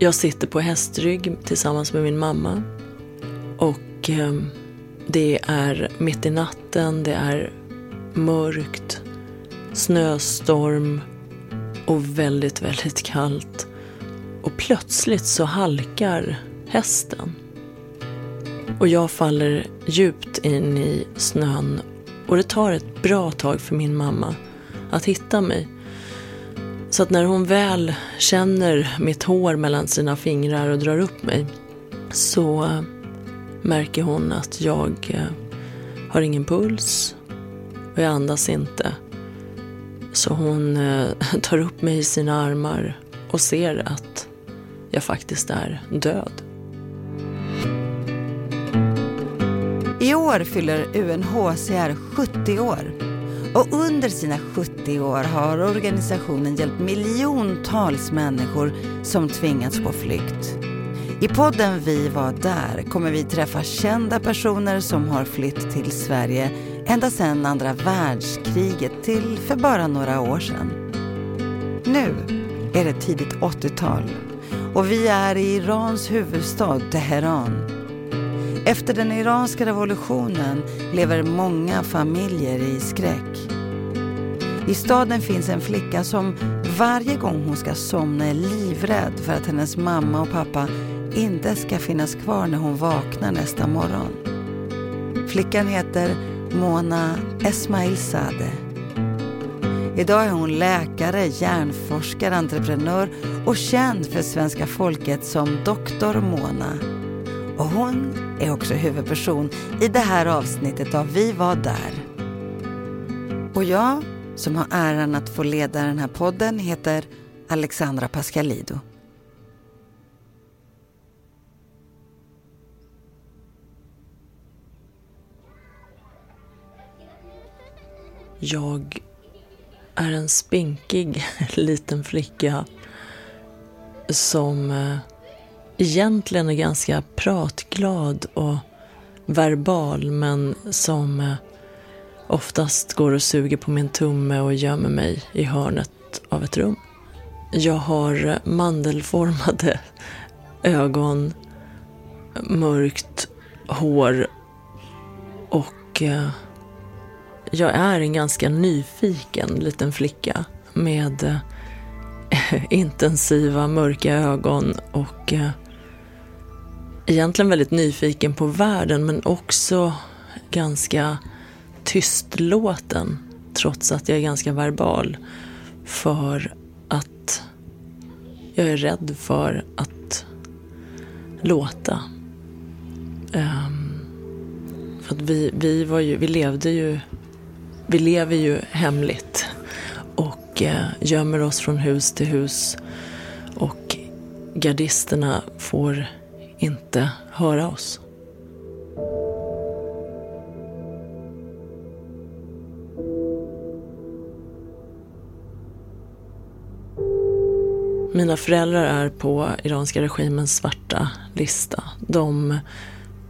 Jag sitter på hästrygg tillsammans med min mamma. Och eh, det är mitt i natten, det är mörkt, snöstorm och väldigt, väldigt kallt. Och plötsligt så halkar hästen. Och jag faller djupt in i snön och det tar ett bra tag för min mamma att hitta mig. Så att när hon väl känner mitt hår mellan sina fingrar och drar upp mig så märker hon att jag eh, har ingen puls och jag andas inte. Så hon eh, tar upp mig i sina armar och ser att jag faktiskt är död. I år fyller UNHCR 70 år. Och under sina 70 år har organisationen hjälpt miljontals människor som tvingats på flykt. I podden Vi var där kommer vi träffa kända personer som har flytt till Sverige ända sedan andra världskriget till för bara några år sedan. Nu är det tidigt 80-tal och vi är i Irans huvudstad Teheran efter den iranska revolutionen lever många familjer i skräck. I staden finns en flicka som varje gång hon ska somna är livrädd för att hennes mamma och pappa inte ska finnas kvar när hon vaknar nästa morgon. Flickan heter Mona Esmailzadeh. Idag är hon läkare, hjärnforskare, entreprenör och känd för svenska folket som Doktor Mona. Och hon är också huvudperson i det här avsnittet av Vi var där. Och jag, som har äran att få leda den här podden, heter Alexandra Pascalido. Jag är en spinkig liten flicka som eh, egentligen är ganska pratglad och verbal men som eh, oftast går och suger på min tumme och gömmer mig i hörnet av ett rum. Jag har eh, mandelformade ögon, mörkt hår och eh, jag är en ganska nyfiken liten flicka med intensiva mörka ögon och egentligen väldigt nyfiken på världen men också ganska tystlåten trots att jag är ganska verbal. För att jag är rädd för att låta. Um, för att vi, vi, var ju, vi levde ju, vi lever ju hemligt och uh, gömmer oss från hus till hus. Och gardisterna får inte höra oss. Mina föräldrar är på iranska regimens svarta lista. De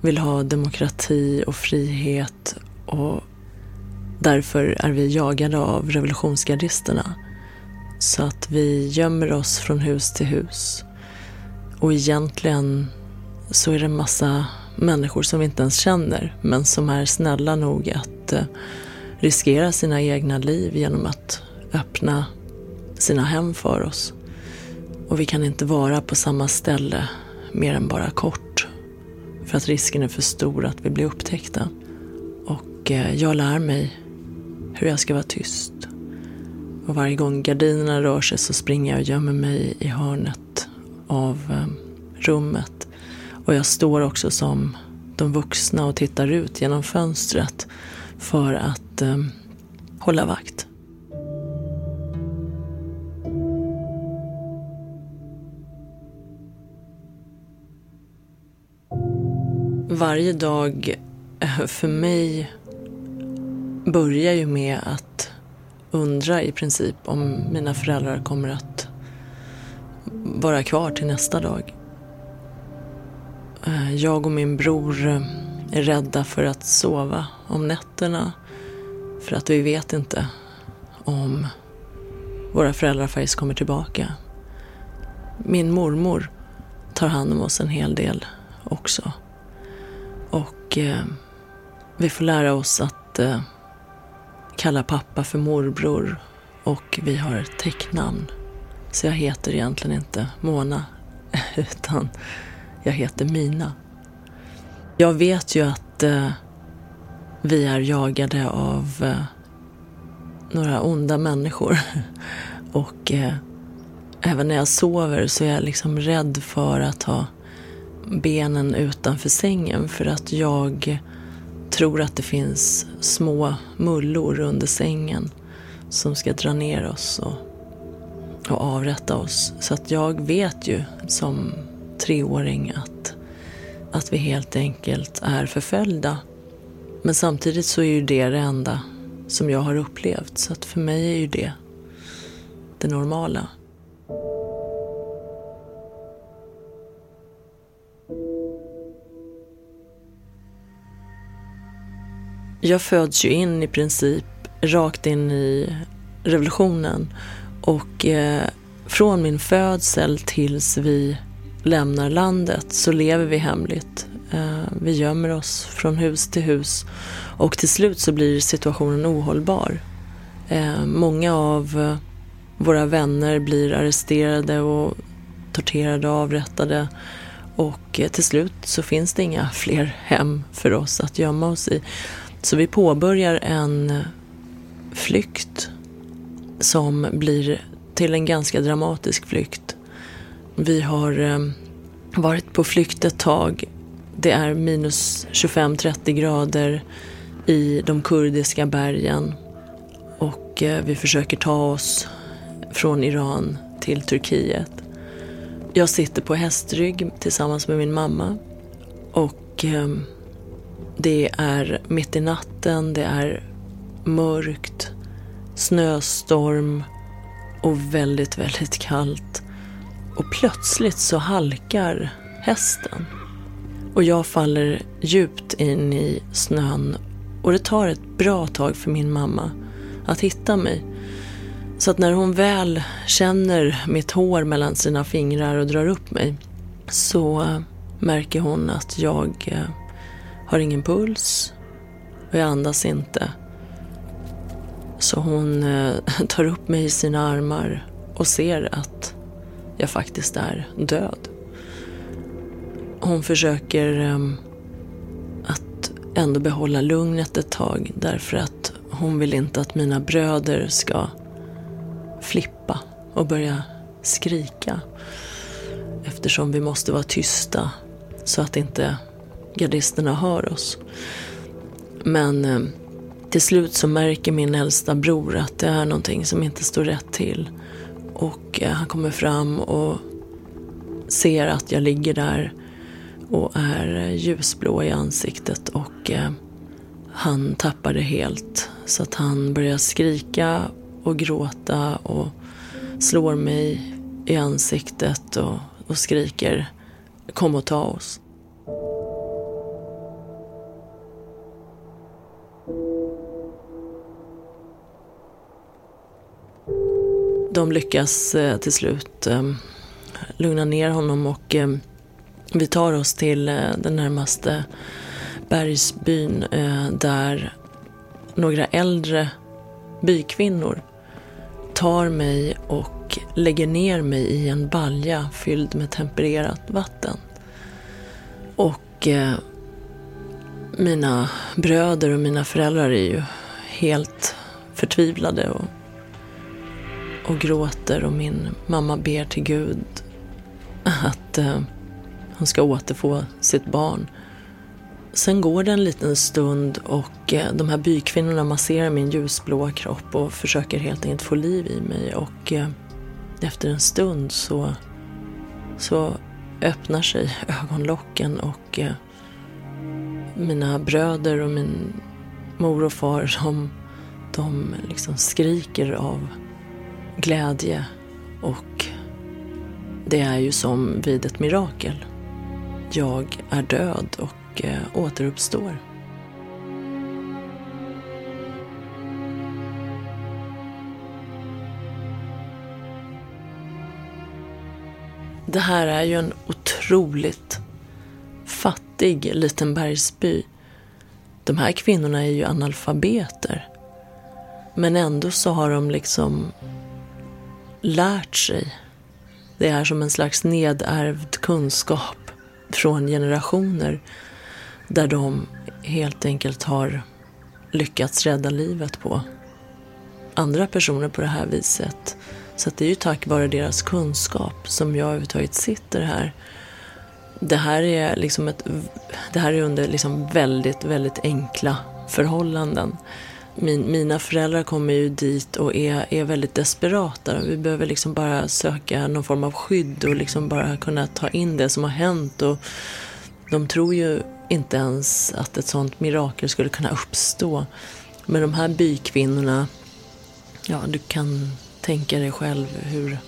vill ha demokrati och frihet och därför är vi jagade av revolutionsgardisterna. Så att vi gömmer oss från hus till hus. Och egentligen så är det en massa människor som vi inte ens känner men som är snälla nog att eh, riskera sina egna liv genom att öppna sina hem för oss. Och vi kan inte vara på samma ställe mer än bara kort. För att risken är för stor att vi blir upptäckta. Och eh, jag lär mig hur jag ska vara tyst. Och varje gång gardinerna rör sig så springer jag och gömmer mig i hörnet av eh, rummet och jag står också som de vuxna och tittar ut genom fönstret för att eh, hålla vakt. Varje dag eh, för mig börjar ju med att undra i princip om mina föräldrar kommer att vara kvar till nästa dag. Eh, jag och min bror eh, är rädda för att sova om nätterna. För att vi vet inte om våra föräldrar faktiskt kommer tillbaka. Min mormor tar hand om oss en hel del också. Och eh, vi får lära oss att eh, kalla pappa för morbror och vi har täcknamn. Så jag heter egentligen inte Mona utan jag heter Mina. Jag vet ju att eh, vi är jagade av eh, några onda människor. Och eh, även när jag sover så är jag liksom rädd för att ha benen utanför sängen för att jag tror att det finns små mullor under sängen som ska dra ner oss och, och avrätta oss. Så att jag vet ju som treåring att, att vi helt enkelt är förföljda. Men samtidigt så är ju det det enda som jag har upplevt. Så att för mig är ju det det normala. Jag föds ju in i princip rakt in i revolutionen och eh, från min födsel tills vi lämnar landet så lever vi hemligt. Eh, vi gömmer oss från hus till hus och till slut så blir situationen ohållbar. Eh, många av eh, våra vänner blir arresterade och torterade och avrättade. Och till slut så finns det inga fler hem för oss att gömma oss i. Så vi påbörjar en flykt som blir till en ganska dramatisk flykt. Vi har eh, varit på flykt ett tag. Det är minus 25-30 grader i de kurdiska bergen och eh, vi försöker ta oss från Iran till Turkiet. Jag sitter på hästrygg tillsammans med min mamma och eh, det är mitt i natten, det är mörkt, snöstorm och väldigt, väldigt kallt. Och plötsligt så halkar hästen. Och jag faller djupt in i snön och det tar ett bra tag för min mamma att hitta mig. Så att när hon väl känner mitt hår mellan sina fingrar och drar upp mig så märker hon att jag eh, har ingen puls och jag andas inte. Så hon eh, tar upp mig i sina armar och ser att jag faktiskt är död. Hon försöker ehm, att ändå behålla lugnet ett tag därför att hon vill inte att mina bröder ska flippa och börja skrika. Eftersom vi måste vara tysta så att inte gardisterna hör oss. Men ehm, till slut så märker min äldsta bror att det är någonting som inte står rätt till. Och eh, han kommer fram och ser att jag ligger där och är eh, ljusblå i ansiktet och eh, han tappar det helt. Så att han börjar skrika och gråta och slår mig i ansiktet och, och skriker Kom och ta oss. De lyckas eh, till slut eh, lugna ner honom och eh, vi tar oss till den närmaste bergsbyn där några äldre bykvinnor tar mig och lägger ner mig i en balja fylld med tempererat vatten. Och mina bröder och mina föräldrar är ju helt förtvivlade och och gråter och min mamma ber till Gud att eh, hon ska återfå sitt barn. Sen går det en liten stund och eh, de här bykvinnorna masserar min ljusblåa kropp och försöker helt enkelt få liv i mig. Och eh, efter en stund så, så öppnar sig ögonlocken och eh, mina bröder och min mor och far de, de liksom skriker av glädje och det är ju som vid ett mirakel. Jag är död och eh, återuppstår. Det här är ju en otroligt fattig liten bergsby. De här kvinnorna är ju analfabeter. Men ändå så har de liksom lärt sig. Det är som en slags nedärvd kunskap från generationer där de helt enkelt har lyckats rädda livet på andra personer på det här viset. Så det är ju tack vare deras kunskap som jag överhuvudtaget sitter här. Det här är, liksom ett, det här är under liksom väldigt, väldigt enkla förhållanden. Min, mina föräldrar kommer ju dit och är, är väldigt desperata. Vi behöver liksom bara söka någon form av skydd och liksom bara kunna ta in det som har hänt. Och de tror ju inte ens att ett sånt mirakel skulle kunna uppstå. Men de här bykvinnorna, ja du kan tänka dig själv hur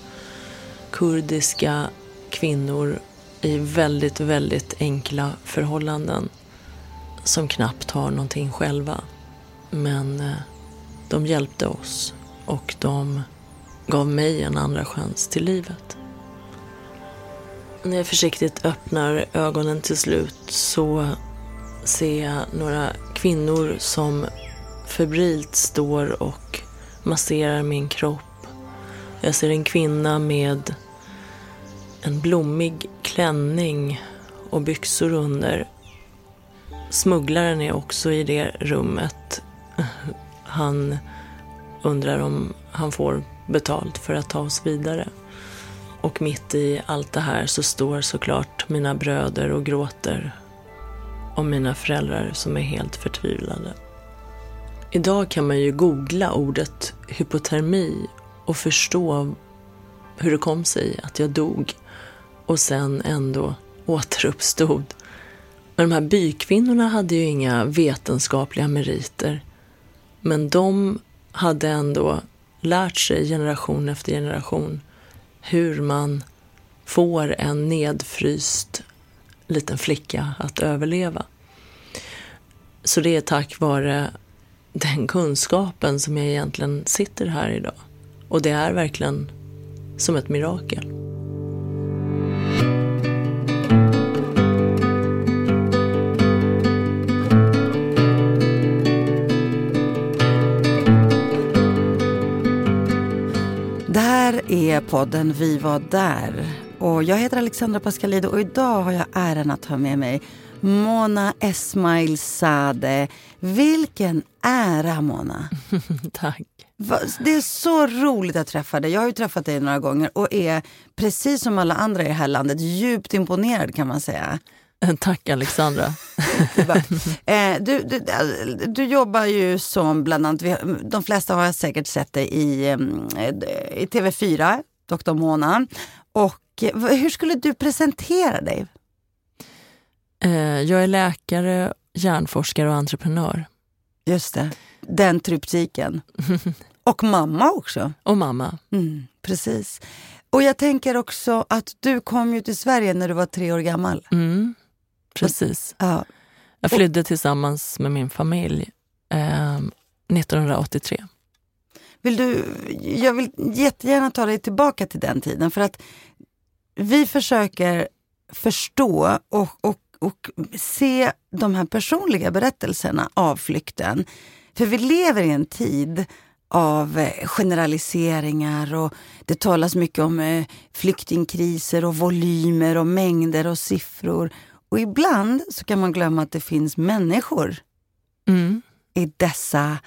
kurdiska kvinnor i väldigt, väldigt enkla förhållanden som knappt har någonting själva. Men eh, de hjälpte oss och de gav mig en andra chans till livet. När jag försiktigt öppnar ögonen till slut så ser jag några kvinnor som febrilt står och masserar min kropp. Jag ser en kvinna med en blommig klänning och byxor under. Smugglaren är också i det rummet. Han undrar om han får betalt för att ta oss vidare. Och mitt i allt det här så står såklart mina bröder och gråter om mina föräldrar som är helt förtvivlade. Idag kan man ju googla ordet hypotermi och förstå hur det kom sig att jag dog och sen ändå återuppstod. Men de här bykvinnorna hade ju inga vetenskapliga meriter. Men de hade ändå lärt sig generation efter generation hur man får en nedfryst liten flicka att överleva. Så det är tack vare den kunskapen som jag egentligen sitter här idag. Och det är verkligen som ett mirakel. Är podden Vi var där. Och jag heter Alexandra Pascalido och idag har jag äran att ha med mig Mona Esmail Sade. Vilken ära, Mona! Tack. Det är så roligt att träffa dig. Jag har ju träffat dig några gånger och är precis som alla andra i det här landet djupt imponerad kan man säga. Tack Alexandra. Eh, du, du, du, jobbar ju som bland annat, de flesta har säkert sett dig i, i TV4, Dr Mona. Och hur skulle du presentera dig? Eh, jag är läkare, hjärnforskare och entreprenör. Just det, den tryptiken. och mamma också. Och mamma. Mm, precis. Och jag tänker också att du kom ju till Sverige när du var tre år gammal. Mm, precis. Ja. Jag flydde tillsammans med min familj eh, 1983. Vill du, jag vill jättegärna ta dig tillbaka till den tiden för att vi försöker förstå och, och och se de här personliga berättelserna av flykten. För vi lever i en tid av eh, generaliseringar och det talas mycket om eh, flyktingkriser och volymer och mängder och siffror. Och ibland så kan man glömma att det finns människor mm. i dessa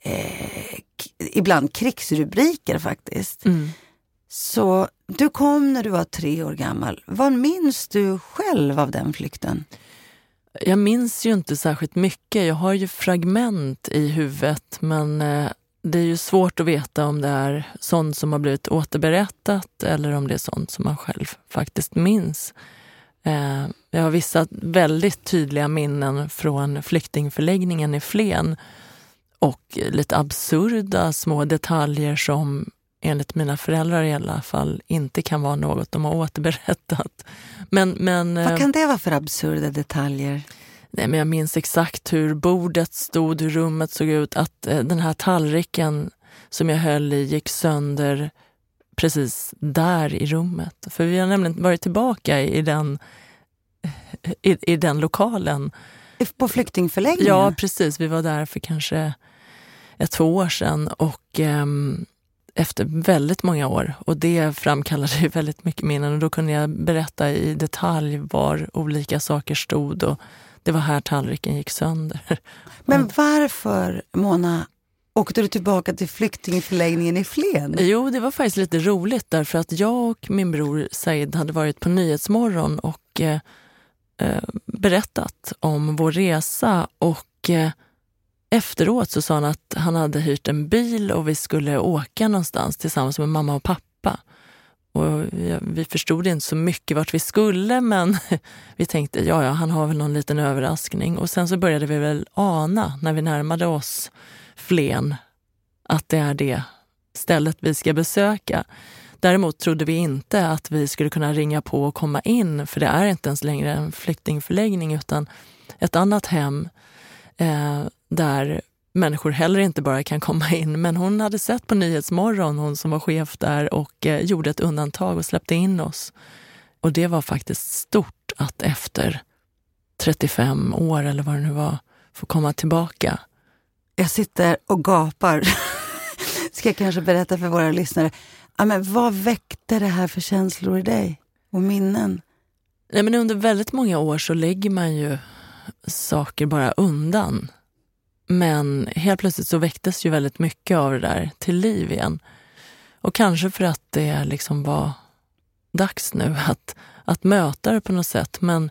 eh, ibland krigsrubriker faktiskt. Mm. Så du kom när du var tre år gammal. Vad minns du själv av den flykten? Jag minns ju inte särskilt mycket. Jag har ju fragment i huvudet men eh, det är ju svårt att veta om det är sånt som har blivit återberättat eller om det är sånt som man själv faktiskt minns. Eh, jag har vissa väldigt tydliga minnen från flyktingförläggningen i Flen och lite absurda små detaljer som enligt mina föräldrar i alla fall, inte kan vara något de har återberättat. Men, men, Vad kan det vara för absurda detaljer? Nej, men jag minns exakt hur bordet stod, hur rummet såg ut, att eh, den här tallriken som jag höll i gick sönder precis där i rummet. För vi har nämligen varit tillbaka i den, i, i den lokalen. På flyktingförläggningen? Ja, precis. Vi var där för kanske ett, två år sedan och eh, efter väldigt många år. Och det framkallade väldigt mycket minnen och då kunde jag berätta i detalj var olika saker stod och det var här tallriken gick sönder. Men varför, Mona, åkte du tillbaka till flyktingförläggningen i Flen? Jo, det var faktiskt lite roligt därför att jag och min bror Said hade varit på Nyhetsmorgon och eh, eh, berättat om vår resa och eh, efteråt så sa han att han hade hyrt en bil och vi skulle åka någonstans tillsammans med mamma och pappa. Och vi förstod inte så mycket vart vi skulle men vi tänkte ja, ja, han har väl någon liten överraskning. Och sen så började vi väl ana när vi närmade oss Flen att det är det stället vi ska besöka. Däremot trodde vi inte att vi skulle kunna ringa på och komma in för det är inte ens längre en flyktingförläggning utan ett annat hem eh, där människor heller inte bara kan komma in. Men hon hade sett på Nyhetsmorgon, hon som var chef där, och eh, gjorde ett undantag och släppte in oss. Och det var faktiskt stort att efter 35 år, eller vad det nu var, få komma tillbaka. Jag sitter och gapar. Ska jag kanske berätta för våra lyssnare. Ja, men vad väckte det här för känslor i dig och minnen? Nej, men under väldigt många år så lägger man ju saker bara undan. Men helt plötsligt så väcktes ju väldigt mycket av det där till liv igen. Och kanske för att det liksom var dags nu att, att möta det på något sätt. Men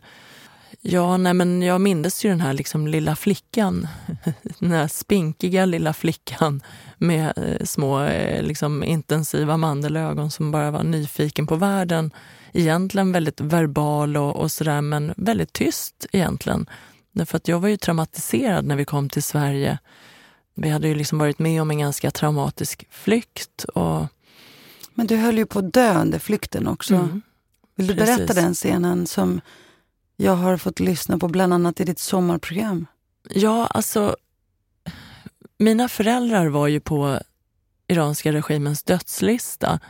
ja, nej, men jag mindes ju den här liksom lilla flickan. Den här spinkiga lilla flickan med eh, små eh, liksom, intensiva mandelögon som bara var nyfiken på världen. Egentligen väldigt verbal och, och sådär, men väldigt tyst egentligen. Därför att jag var ju traumatiserad när vi kom till Sverige. Vi hade ju liksom varit med om en ganska traumatisk flykt. Och... Men du höll ju på att dö under flykten också. Mm, Vill du precis. berätta den scenen som jag har fått lyssna på bland annat i ditt sommarprogram? Ja, alltså mina föräldrar var ju på iranska regimens dödslista.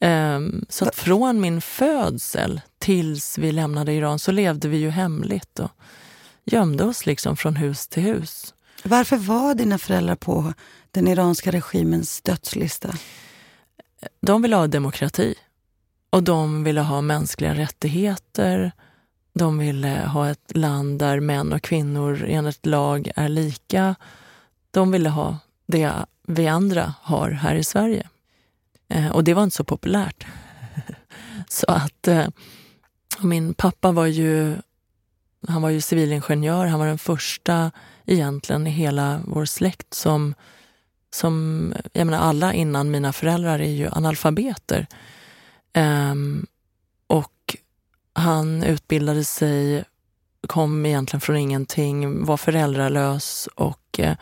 Um, så att från min födsel tills vi lämnade Iran så levde vi ju hemligt. Och, gömde oss liksom från hus till hus. Varför var dina föräldrar på den iranska regimens dödslista? De ville ha demokrati och de ville ha mänskliga rättigheter. De ville eh, ha ett land där män och kvinnor enligt lag är lika. De ville ha det vi andra har här i Sverige. Eh, och det var inte så populärt. så att eh, min pappa var ju han var ju civilingenjör, han var den första egentligen i hela vår släkt som, som jag menar alla innan mina föräldrar är ju analfabeter. Um, han utbildade sig, kom egentligen från ingenting, var föräldralös och eh,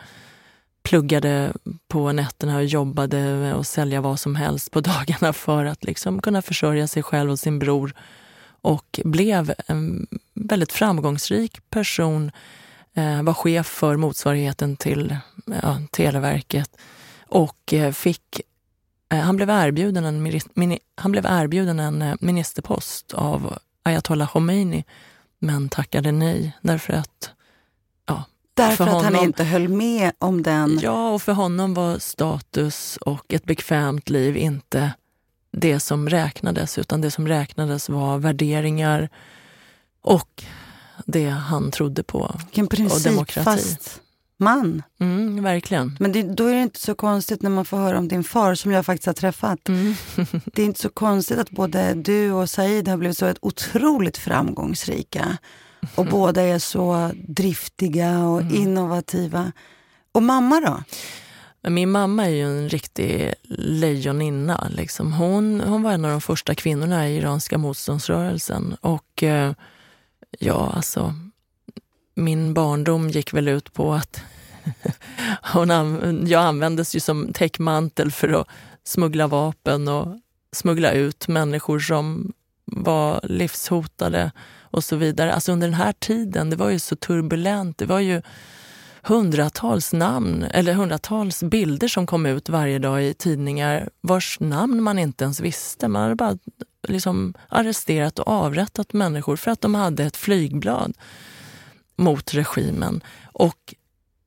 pluggade på nätterna och jobbade och sälja vad som helst på dagarna för att liksom kunna försörja sig själv och sin bror och blev en väldigt framgångsrik person. Eh, var chef för motsvarigheten till ja, Televerket och eh, fick eh, han blev erbjuden en, han blev erbjuden en eh, ministerpost av ayatollah Khomeini men tackade nej därför att ja, Därför att honom, han inte höll med om den? Ja, och för honom var status och ett bekvämt liv inte det som räknades, utan det som räknades var värderingar och det han trodde på. Vilken principfast man. Mm, verkligen. Men det, då är det inte så konstigt när man får höra om din far som jag faktiskt har träffat. Mm. det är inte så konstigt att både du och Said har blivit så otroligt framgångsrika. Och båda är så driftiga och mm. innovativa. Och mamma då? Min mamma är ju en riktig lejoninna. Liksom. Hon, hon var en av de första kvinnorna i iranska motståndsrörelsen. Och eh, ja, alltså, min barndom gick väl ut på att hon an, jag användes ju som täckmantel för att smuggla vapen och smuggla ut människor som var livshotade och så vidare. Alltså under den här tiden, det var ju så turbulent. Det var ju hundratals namn eller hundratals bilder som kom ut varje dag i tidningar vars namn man inte ens visste. Man hade bara liksom arresterat och avrättat människor för att de hade ett flygblad mot regimen. Och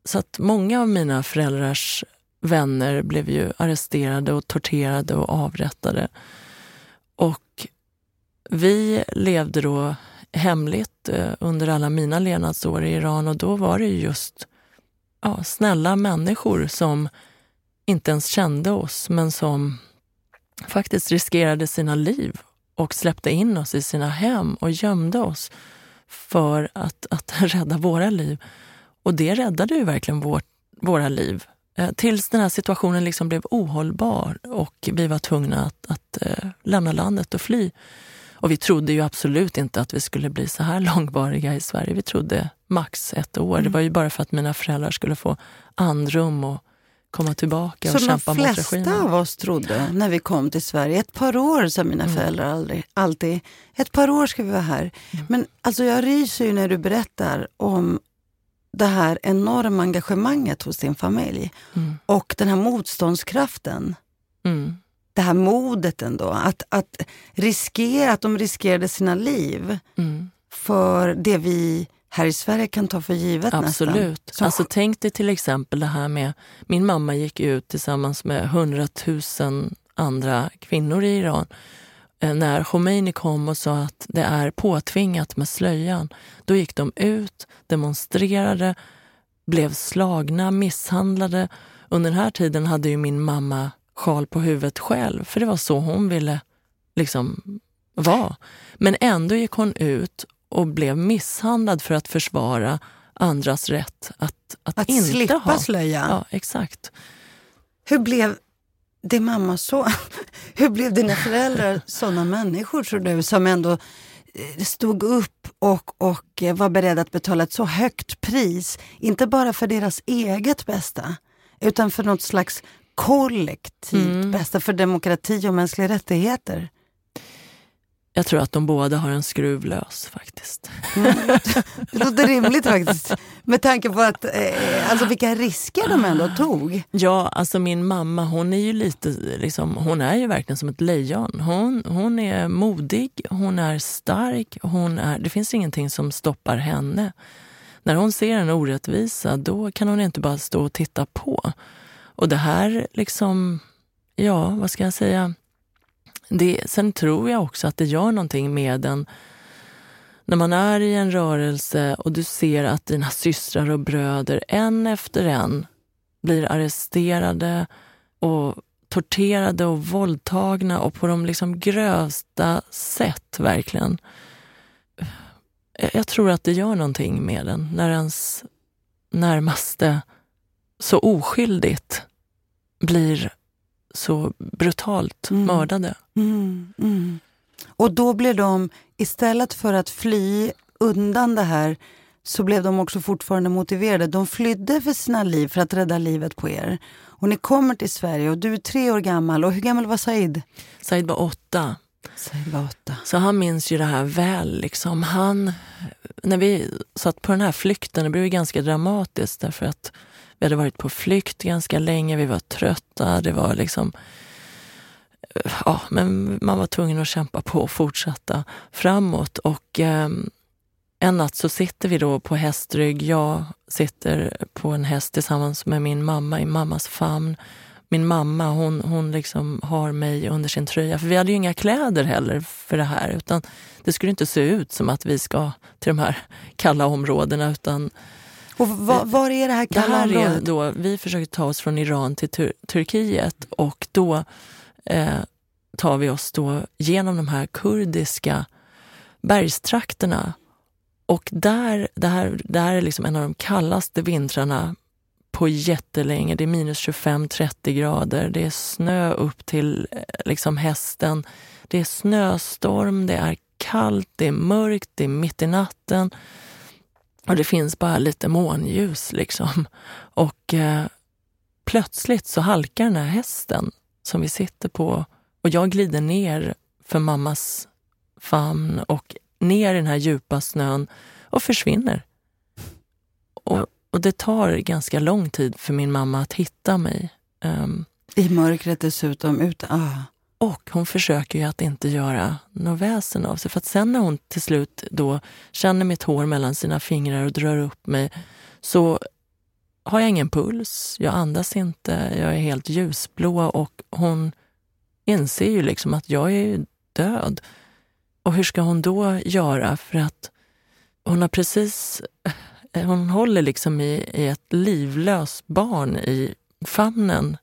så att många av mina föräldrars vänner blev ju arresterade och torterade och avrättade. Och vi levde då hemligt eh, under alla mina levnadsår i Iran och då var det just ja, snälla människor som inte ens kände oss men som faktiskt riskerade sina liv och släppte in oss i sina hem och gömde oss för att, att rädda våra liv. Och det räddade ju verkligen vårt, våra liv. Eh, tills den här situationen liksom blev ohållbar och vi var tvungna att, att eh, lämna landet och fly. Och vi trodde ju absolut inte att vi skulle bli så här långvariga i Sverige. Vi trodde max ett år. Mm. Det var ju bara för att mina föräldrar skulle få andrum och komma tillbaka och kämpa mot regimen. Så de flesta av oss trodde när vi kom till Sverige, ett par år sa mina mm. föräldrar aldrig, alltid, ett par år ska vi vara här. Mm. Men alltså jag ryser ju när du berättar om det här enorma engagemanget hos din familj mm. och den här motståndskraften. Mm. Det här modet ändå, att, att riskera, att de riskerade sina liv mm. för det vi här i Sverige kan ta för givet Absolut. nästan. Alltså, tänk dig till exempel det här med, min mamma gick ut tillsammans med hundratusen andra kvinnor i Iran när Khomeini kom och sa att det är påtvingat med slöjan. Då gick de ut, demonstrerade, blev slagna, misshandlade. Under den här tiden hade ju min mamma sjal på huvudet själv, för det var så hon ville liksom vara. Men ändå gick hon ut och blev misshandlad för att försvara andras rätt att, att, att inte slippa ha. slöja? Ja, exakt. Hur blev din mamma så? Hur blev dina föräldrar såna människor tror du, som ändå eh, stod upp och, och eh, var beredda att betala ett så högt pris, inte bara för deras eget bästa, utan för något slags kollektivt mm. bästa, för demokrati och mänskliga rättigheter? Jag tror att de båda har en skruv lös faktiskt. Mm. Det låter rimligt faktiskt. Med tanke på att, eh, alltså vilka risker de ändå tog. Ja, alltså min mamma hon är ju lite, liksom, hon är ju verkligen som ett lejon. Hon, hon är modig, hon är stark, hon är, det finns ingenting som stoppar henne. När hon ser en orättvisa då kan hon inte bara stå och titta på. Och det här liksom, ja vad ska jag säga, det, sen tror jag också att det gör någonting med en när man är i en rörelse och du ser att dina systrar och bröder en efter en blir arresterade och torterade och våldtagna och på de liksom grövsta sätt, verkligen. Jag tror att det gör någonting med en när ens närmaste så oskyldigt blir så brutalt mm. mördade. Mm, mm. Och då blev de, istället för att fly undan det här, så blev de också fortfarande motiverade. De flydde för sina liv för att rädda livet på er. Och ni kommer till Sverige och du är tre år gammal. Och hur gammal var Said? Said var åtta. Said var åtta. Så han minns ju det här väl. Liksom. Han, när vi satt på den här flykten, det blev ganska dramatiskt därför att vi hade varit på flykt ganska länge, vi var trötta. Det var liksom... Ja, men man var tvungen att kämpa på och fortsätta framåt. Och eh, en natt så sitter vi då på hästrygg. Jag sitter på en häst tillsammans med min mamma i mammas famn. Min mamma hon, hon liksom har mig under sin tröja. För vi hade ju inga kläder heller för det här. Utan Det skulle inte se ut som att vi ska till de här kalla områdena. utan och var, var är det här kalla det här är då, Vi försöker ta oss från Iran till Tur Turkiet och då eh, tar vi oss då genom de här kurdiska bergstrakterna. Och där, det, här, det här är liksom en av de kallaste vintrarna på jättelänge. Det är minus 25-30 grader. Det är snö upp till eh, liksom hästen. Det är snöstorm, det är kallt, det är mörkt, det är mitt i natten. Och det finns bara lite månljus liksom. Och eh, plötsligt så halkar den här hästen som vi sitter på och jag glider ner för mammas famn och ner i den här djupa snön och försvinner. Och, och det tar ganska lång tid för min mamma att hitta mig. Um, I mörkret dessutom. Ut, ah. Och hon försöker ju att inte göra något väsen av sig. För att sen när hon till slut då känner mitt hår mellan sina fingrar och drar upp mig så har jag ingen puls, jag andas inte, jag är helt ljusblå och hon inser ju liksom att jag är död. Och hur ska hon då göra? För att hon har precis... Eh, hon håller liksom i, i ett livlöst barn i famnen.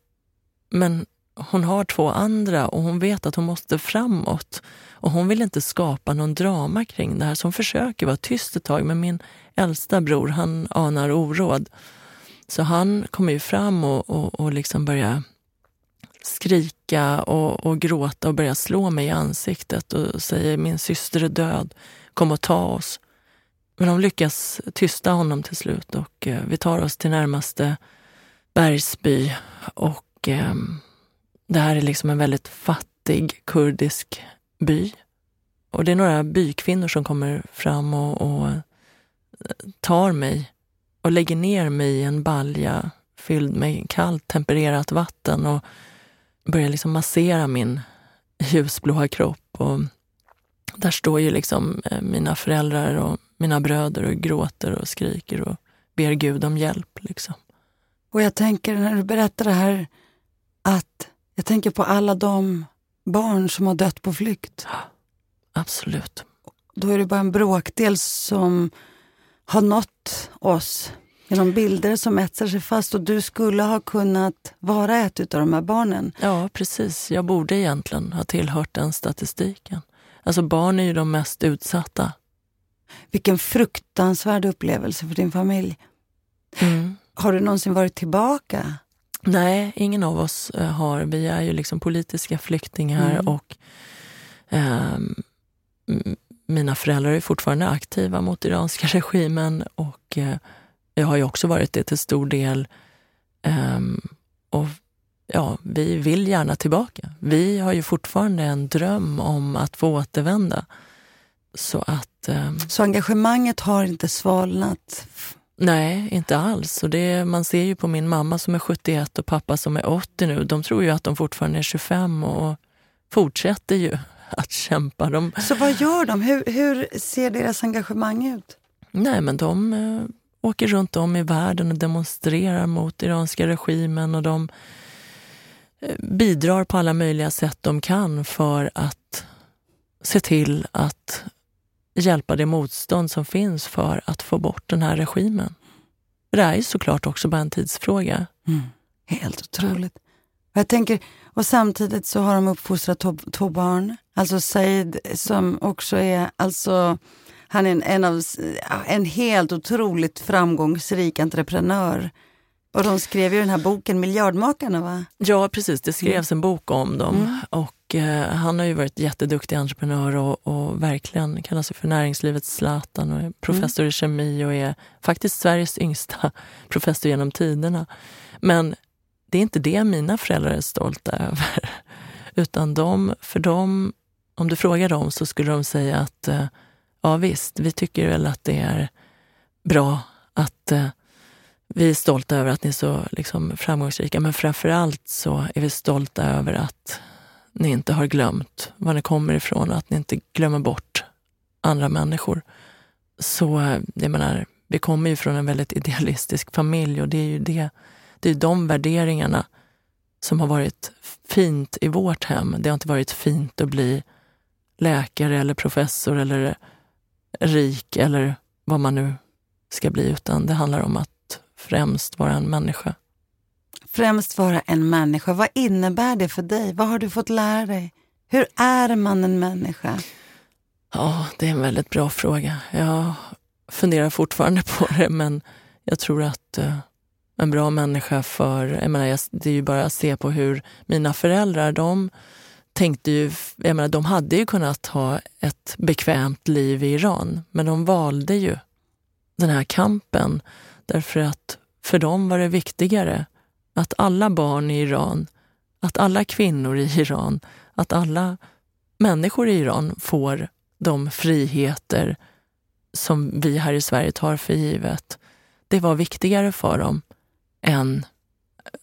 Men hon har två andra och hon vet att hon måste framåt. Och hon vill inte skapa någon drama kring det här, så hon försöker vara tyst ett tag. Men min äldsta bror, han anar oråd. Så han kommer ju fram och, och, och liksom börjar skrika och, och gråta och börjar slå mig i ansiktet och säger min syster är död, kom och ta oss. Men de lyckas tysta honom till slut och eh, vi tar oss till närmaste bergsby. Och eh, det här är liksom en väldigt fattig kurdisk by. Och det är några bykvinnor som kommer fram och, och eh, tar mig och lägger ner mig i en balja fylld med kallt tempererat vatten och börjar liksom massera min ljusblåa kropp. Och där står ju liksom eh, mina föräldrar och mina bröder och gråter och skriker och ber Gud om hjälp. Liksom. Och jag tänker när du berättar det här att jag tänker på alla de barn som har dött på flykt. Absolut. Då är det bara en bråkdel som har nått oss genom bilder som etsar sig fast och du skulle ha kunnat vara ett av de här barnen. Ja, precis. Jag borde egentligen ha tillhört den statistiken. Alltså barn är ju de mest utsatta. Vilken fruktansvärd upplevelse för din familj. Mm. Har du någonsin varit tillbaka? Nej, ingen av oss eh, har. Vi är ju liksom politiska flyktingar mm. och eh, mina föräldrar är fortfarande aktiva mot iranska regimen och eh, jag har ju också varit det till stor del. Um, och ja, vi vill gärna tillbaka. Vi har ju fortfarande en dröm om att få återvända. Så att... Um, så engagemanget har inte svalnat? Nej, inte alls. Och det, man ser ju på min mamma som är 71 och pappa som är 80 nu. De tror ju att de fortfarande är 25 och fortsätter ju att kämpa. De... Så vad gör de? Hur, hur ser deras engagemang ut? Nej, men de eh, åker runt om i världen och demonstrerar mot iranska regimen och de eh, bidrar på alla möjliga sätt de kan för att se till att hjälpa det motstånd som finns för att få bort den här regimen. Det är ju såklart också bara en tidsfråga. Mm. Helt otroligt. Jag tänker, och samtidigt så har de uppfostrat två, två barn. Alltså Said som också är alltså han är en, en, av, en helt otroligt framgångsrik entreprenör. Och de skrev ju den här boken Miljardmakarna va? Ja precis, det skrevs en bok om dem. Mm. Och eh, han har ju varit jätteduktig entreprenör och, och verkligen kallar sig för näringslivets Zlatan och är professor mm. i kemi och är faktiskt Sveriges yngsta professor genom tiderna. Men det är inte det mina föräldrar är stolta över. Utan de, för dem, om du frågar dem så skulle de säga att eh, ja visst, vi tycker väl att det är bra att eh, vi är stolta över att ni är så liksom, framgångsrika, men framför allt så är vi stolta över att ni inte har glömt var ni kommer ifrån och att ni inte glömmer bort andra människor. Så eh, jag menar, vi kommer ju från en väldigt idealistisk familj och det är ju det, det är de värderingarna som har varit fint i vårt hem. Det har inte varit fint att bli läkare eller professor eller rik eller vad man nu ska bli, utan det handlar om att främst vara en människa. Främst vara en människa. Vad innebär det för dig? Vad har du fått lära dig? Hur är man en människa? Ja, det är en väldigt bra fråga. Jag funderar fortfarande på det, men jag tror att uh, en bra människa för... Jag menar, det är ju bara att se på hur mina föräldrar, de tänkte ju, jag menar, de hade ju kunnat ha ett bekvämt liv i Iran, men de valde ju den här kampen därför att för dem var det viktigare att alla barn i Iran, att alla kvinnor i Iran, att alla människor i Iran får de friheter som vi här i Sverige tar för givet. det var viktigare för dem än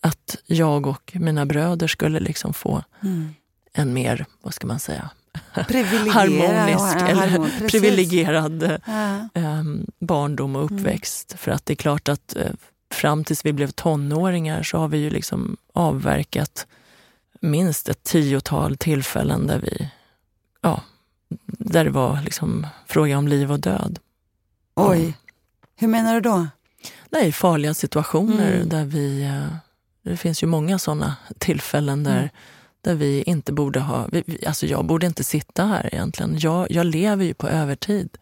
att jag och mina bröder skulle liksom få mm. en mer, vad ska man säga, harmonisk ja, eller harmon, privilegierad ja. um, barndom och mm. uppväxt. Mm. För att det är klart att uh, fram tills vi blev tonåringar så har vi ju liksom avverkat minst ett tiotal tillfällen där vi, ja, där det var liksom fråga om liv och död. Oj, mm. hur menar du då? Nej, farliga situationer mm. där vi, uh, det finns ju många sådana tillfällen där mm där vi inte borde ha... Alltså jag borde inte sitta här egentligen. Jag, jag lever ju på övertid.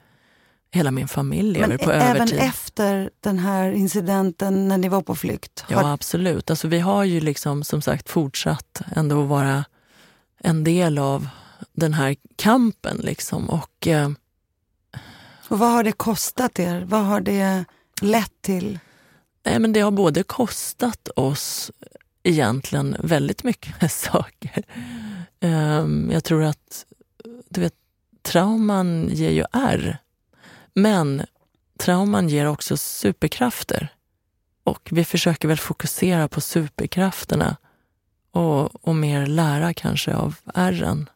Hela min familj lever Men på övertid. även efter den här incidenten när ni var på flykt? Har... Ja, absolut. Alltså vi har ju liksom som sagt fortsatt ändå vara en del av den här kampen. Liksom. Och, eh... och vad har det kostat er? Vad har det lett till? Nej, men det har både kostat oss egentligen väldigt mycket saker. Ehm, jag tror att du vet, trauman ger ju ärr. Men trauman ger också superkrafter. Och vi försöker väl fokusera på superkrafterna och, och mer lära kanske av ärren.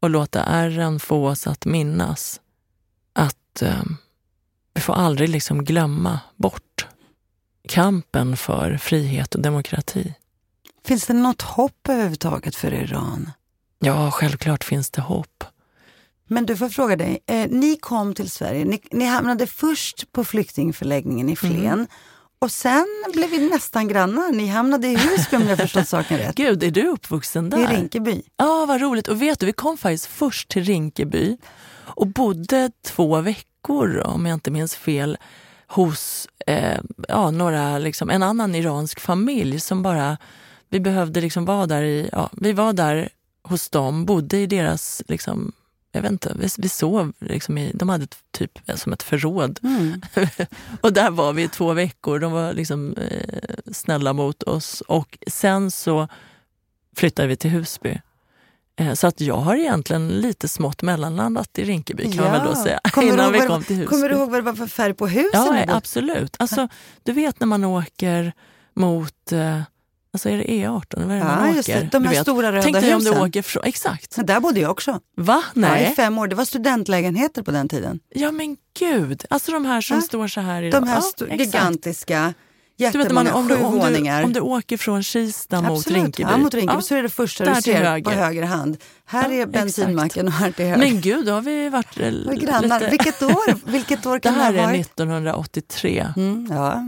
Och låta ärren få oss att minnas att eh, vi får aldrig liksom glömma bort kampen för frihet och demokrati. Finns det något hopp överhuvudtaget för Iran? Ja, självklart finns det hopp. Men du får fråga dig, eh, ni kom till Sverige, ni, ni hamnade först på flyktingförläggningen i Flen mm. och sen blev vi nästan grannar. Ni hamnade i Husby om jag förstått saken rätt. Gud, är du uppvuxen där? I Rinkeby. Ja, ah, vad roligt. Och vet du, vi kom faktiskt först till Rinkeby och bodde två veckor, om jag inte minns fel, hos eh, ja, några, liksom, en annan iransk familj som bara vi behövde liksom vara där i, ja, vi var där hos dem, bodde i deras, liksom, jag vet inte, vi, vi sov liksom i, de hade typ som ett förråd. Mm. och där var vi i två veckor, de var liksom eh, snälla mot oss. Och sen så flyttade vi till Husby. Eh, så att jag har egentligen lite smått mellanlandat i Rinkeby kan ja. man väl då säga. Kommer innan vi kom till Husby. Kommer du ihåg vad det var för färg på husen? Ja, absolut. Alltså, du vet när man åker mot eh, Alltså är det E18 eller vad är det ja, man åker? Det, de här stora röda Tänk dig husen. om du åker från, exakt. Men där bodde jag också. Va? Nej. Ja, i fem år. Det var studentlägenheter på den tiden. Ja men gud, alltså de här som ja. står så här idag. De här ja, gigantiska, jättemånga om, du, om, du, om du åker från Kista Absolut. mot Rinkeby. Ja, mot Rinkeby ja. så är det första du ser höger. på höger hand. Här är bensinmacken och här till höger. Men gud, då har vi varit grannar. Lite... Vilket år, vilket år kan det här ha varit? är 1983. Mm, ja.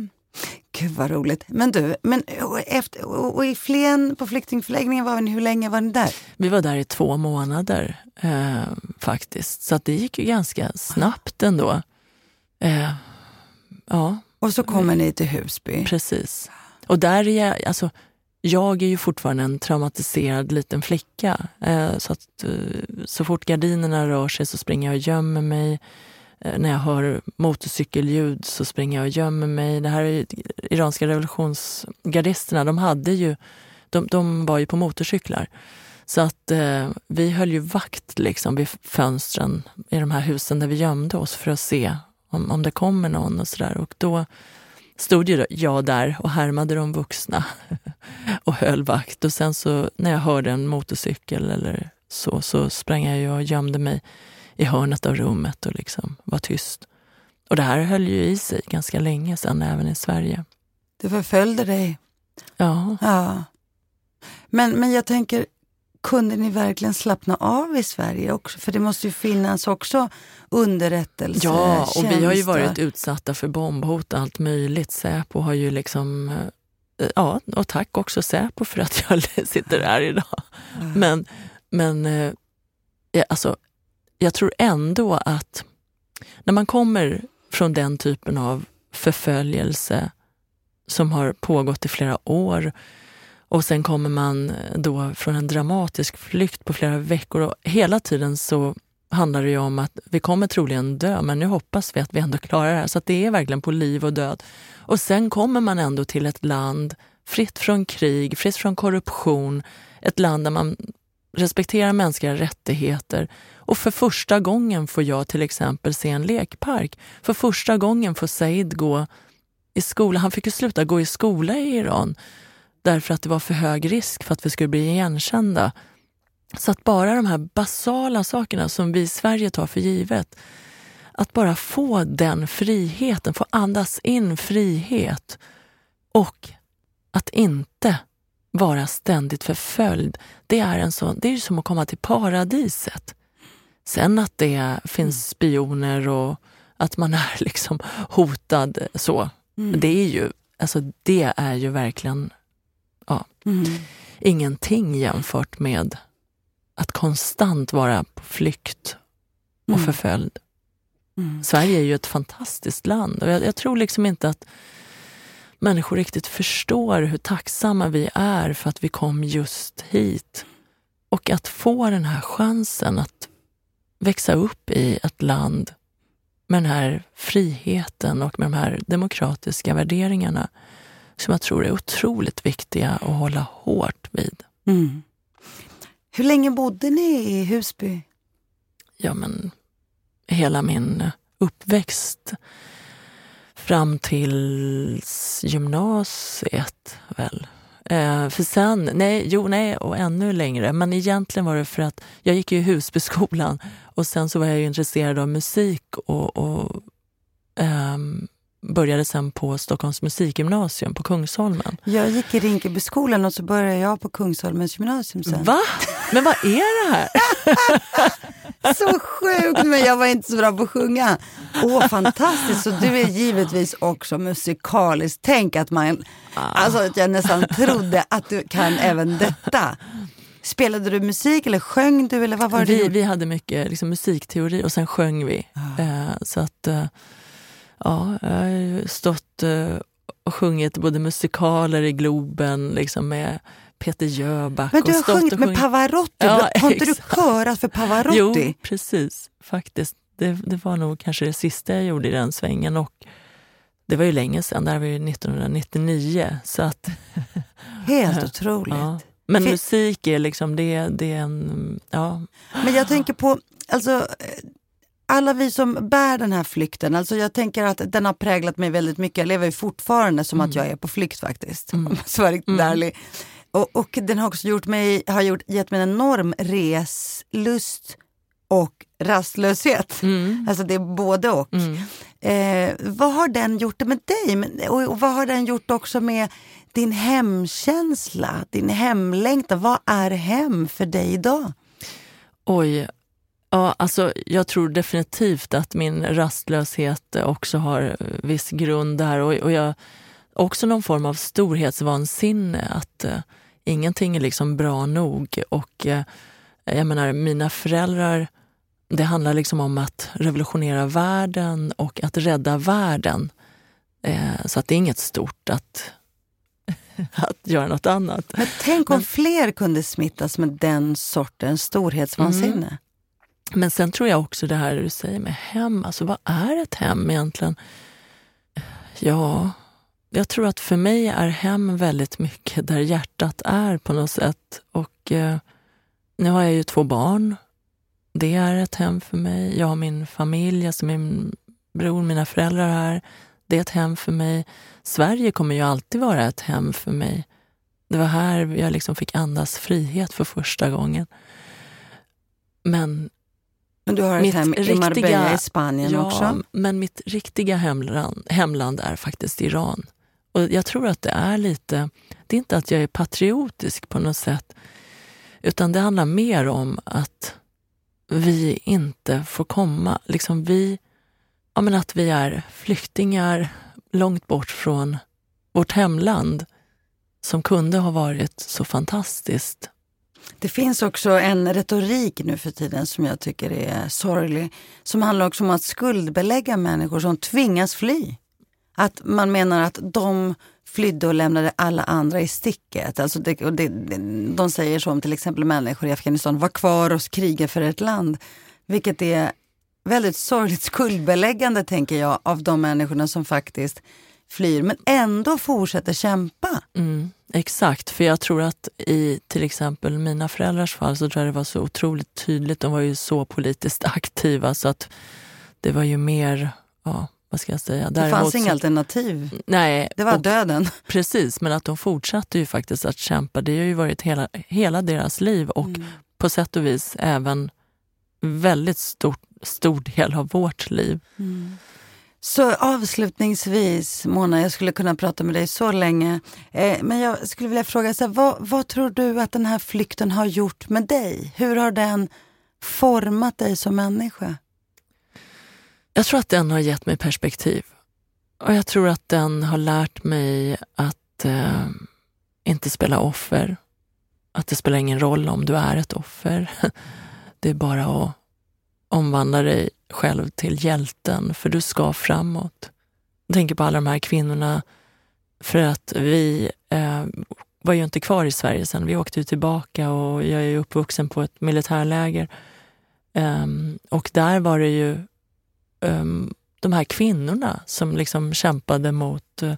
Gud vad roligt. Men du, men, efter, och i Flen på flyktingförläggningen, var ni, hur länge var ni där? Vi var där i två månader eh, faktiskt. Så det gick ju ganska snabbt ändå. Eh, ja. Och så kommer ni till Husby. Precis. Och där är jag, alltså, jag är ju fortfarande en traumatiserad liten flicka. Eh, så att eh, så fort gardinerna rör sig så springer jag och gömmer mig. Eh, när jag hör motorcykelljud så springer jag och gömmer mig. Det här är iranska revolutionsgardisterna, de hade ju, de, de var ju på motorcyklar. Så att eh, vi höll ju vakt liksom vid fönstren i de här husen där vi gömde oss för att se om, om det kommer någon och sådär. Och då stod ju jag där och härmade de vuxna och höll vakt. Och sen så när jag hörde en motorcykel eller så, så sprang jag och gömde mig i hörnet av rummet och liksom var tyst. Och det här höll ju i sig ganska länge sen, även i Sverige. Det förföljde dig? Ja. ja. Men, men jag tänker, kunde ni verkligen slappna av i Sverige också? För det måste ju finnas också underrättelse. Ja, och vi har ju varit utsatta för bombhot och allt möjligt. Säpo har ju liksom... Eh, ja, och tack också Säpo för att jag sitter här idag. Men, men eh, alltså, jag tror ändå att när man kommer från den typen av förföljelse som har pågått i flera år och sen kommer man då från en dramatisk flykt på flera veckor och hela tiden så handlar det ju om att vi kommer troligen dö, men nu hoppas vi att vi ändå klarar det här. Så det är verkligen på liv och död. Och sen kommer man ändå till ett land fritt från krig, fritt från korruption, ett land där man respekterar mänskliga rättigheter, och för första gången får jag till exempel se en lekpark. För första gången får Said gå i skola. Han fick ju sluta gå i skola i Iran därför att det var för hög risk för att vi skulle bli igenkända. Så att bara de här basala sakerna som vi i Sverige tar för givet, att bara få den friheten, få andas in frihet och att inte vara ständigt förföljd, det är, en sån, det är som att komma till paradiset. Sen att det finns spioner och att man är liksom hotad så, mm. det är ju alltså det är ju verkligen ja, mm. ingenting jämfört med att konstant vara på flykt och mm. förföljd. Mm. Sverige är ju ett fantastiskt land och jag, jag, tror liksom inte att människor riktigt förstår hur tacksamma vi är för att vi kom just hit. Och att få den här chansen att växa upp i ett land med den här friheten och med de här demokratiska värderingarna som jag tror är otroligt viktiga att hålla hårt vid. Mm. Hur länge bodde ni i Husby? Ja, men hela min uppväxt fram till gymnasiet väl. Eh, för sen, nej, jo, nej, och ännu längre. Men egentligen var det för att jag gick ju i Husbyskolan och sen så var jag intresserad av musik och, och um, började sen på Stockholms musikgymnasium på Kungsholmen. Jag gick i Rinkebyskolan och så började jag på Kungsholmens gymnasium sen. Va? Men vad är det här? så sjukt, men jag var inte så bra på att sjunga. Åh, fantastiskt. Så du är givetvis också musikalisk. Tänk att man. Alltså att jag nästan trodde att du kan även detta. Spelade du musik eller sjöng du? Eller vad var vi, vi hade mycket liksom, musikteori och sen sjöng vi. Ah. Eh, så att, eh, ja, jag har stått eh, och sjungit både musikaler i Globen liksom med Peter Jöback. Men du har sjungit med Pavarotti, ja, har inte du körat för Pavarotti? Jo, precis. Faktiskt. Det, det, var nog kanske det sista jag gjorde i den svängen. Och det var ju länge sedan, det här var ju 1999. Så att, Helt otroligt. Ja. Men för... musik är liksom, det, det är en... Ja. Men jag tänker på, alltså alla vi som bär den här flykten, alltså jag tänker att den har präglat mig väldigt mycket. Jag lever fortfarande som mm. att jag är på flykt faktiskt, mm. om jag ska vara riktigt mm. ärlig. Och, och, den har också gjort mig, har gjort, gett mig en enorm reslust och rastlöshet. Mm. Alltså det är både och. Eh, vad har den gjort med dig? Och, och vad har den gjort också med din hemkänsla, din hemlängtan? Vad är hem för dig idag? Oj, Ja, alltså, jag tror definitivt att min rastlöshet också har viss grund där. Och, och jag, också någon form av storhetsvansinne, att eh, ingenting är liksom bra nog. Och eh, jag menar, mina föräldrar, det handlar liksom om att revolutionera världen och att rädda världen. Uh, så att det är inget stort att, att göra något annat. Men tänk om Men, fler kunde smittas med den sortens storhetsvansinne. Mm. Men sen tror jag också det här du säger med hem, alltså vad är ett hem egentligen? Ja, jag tror att för mig är hem väldigt mycket där hjärtat är på något sätt. Och eh, nu har jag ju två barn. Det är ett hem för mig. Jag har min familj, alltså min bror, mina föräldrar här. Det är ett hem för mig. Sverige kommer ju alltid vara ett hem för mig. Det var här jag liksom fick andas frihet för första gången. Men men du har ett hem i Marbella i Spanien ja, också? men mitt riktiga hemland, hemland är faktiskt Iran. Och jag tror att det är lite, det är inte att jag är patriotisk på något sätt, utan det handlar mer om att vi inte får komma, liksom vi, ja men att vi är flyktingar långt bort från vårt hemland som kunde ha varit så fantastiskt det finns också en retorik nu för tiden som jag tycker är sorglig. Som handlar också om att skuldbelägga människor som tvingas fly. Att man menar att de flydde och lämnade alla andra i sticket. Alltså det, och det, de säger så om till exempel människor i Afghanistan, var kvar och kriga för ett land. Vilket är väldigt sorgligt skuldbeläggande tänker jag av de människorna som faktiskt flyr men ändå fortsätter kämpa. Mm. Exakt, för jag tror att i till exempel mina föräldrars fall så tror jag det var så otroligt tydligt. De var ju så politiskt aktiva så att det var ju mer, ja, vad ska jag säga? Det fanns inga alternativ. Nej. Det var och, döden. Precis, men att de fortsatte ju faktiskt att kämpa. Det har ju varit hela, hela deras liv och mm. på sätt och vis även väldigt stor, stor del av vårt liv. Mm. Så avslutningsvis, Mona, jag skulle kunna prata med dig så länge. Eh, men jag skulle vilja fråga, så här, vad, vad tror du att den här flykten har gjort med dig? Hur har den format dig som människa? Jag tror att den har gett mig perspektiv. Och jag tror att den har lärt mig att eh, inte spela offer. Att det spelar ingen roll om du är ett offer. Det är bara att omvandla dig själv till hjälten, för du ska framåt. Jag tänker på alla de här kvinnorna, för att vi eh, var ju inte kvar i Sverige sen. Vi åkte ju tillbaka och jag är ju uppvuxen på ett militärläger. Eh, och där var det ju um, de här kvinnorna som liksom kämpade mot uh,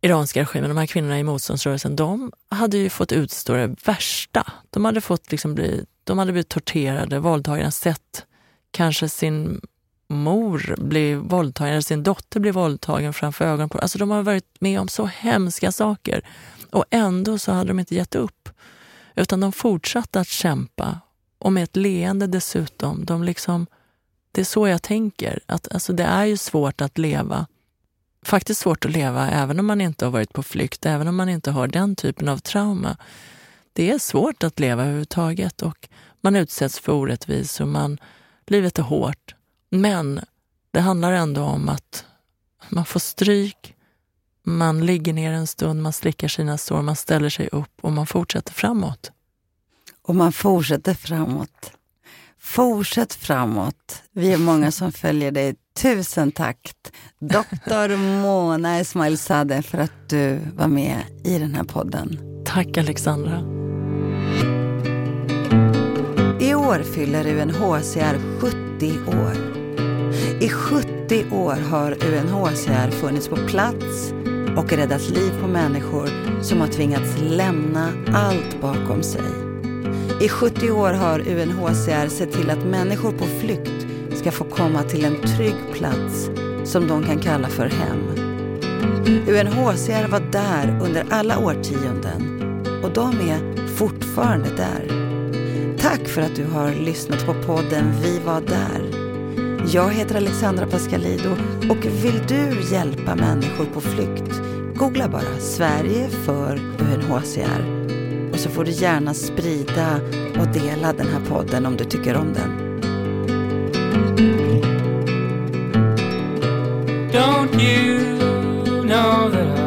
iranska regimen, de här kvinnorna i motståndsrörelsen, de hade ju fått utstå det värsta. De hade, fått liksom bli, de hade blivit torterade, våldtagna, sett kanske sin mor bli våldtagen, eller sin dotter bli våldtagen framför ögonen på Alltså de har varit med om så hemska saker. Och ändå så hade de inte gett upp. Utan de fortsatte att kämpa. Och med ett leende dessutom. De liksom, det är så jag tänker. Att, alltså, det är ju svårt att leva. Faktiskt svårt att leva även om man inte har varit på flykt, även om man inte har den typen av trauma. Det är svårt att leva överhuvudtaget och man utsätts för orättvisor, man Livet är hårt, men det handlar ändå om att man får stryk, man ligger ner en stund, man slickar sina sår, man ställer sig upp och man fortsätter framåt. Och man fortsätter framåt. Fortsätt framåt. Vi är många som följer dig. Tusen tack, doktor Mona Esmailzadeh, för att du var med i den här podden. Tack Alexandra. I år fyller UNHCR 70 år. I 70 år har UNHCR funnits på plats och räddat liv på människor som har tvingats lämna allt bakom sig. I 70 år har UNHCR sett till att människor på flykt ska få komma till en trygg plats som de kan kalla för hem. UNHCR var där under alla årtionden och de är fortfarande där. Tack för att du har lyssnat på podden Vi var där. Jag heter Alexandra Pascalido och vill du hjälpa människor på flykt? Googla bara Sverige för UNHCR och så får du gärna sprida och dela den här podden om du tycker om den. Don't you know that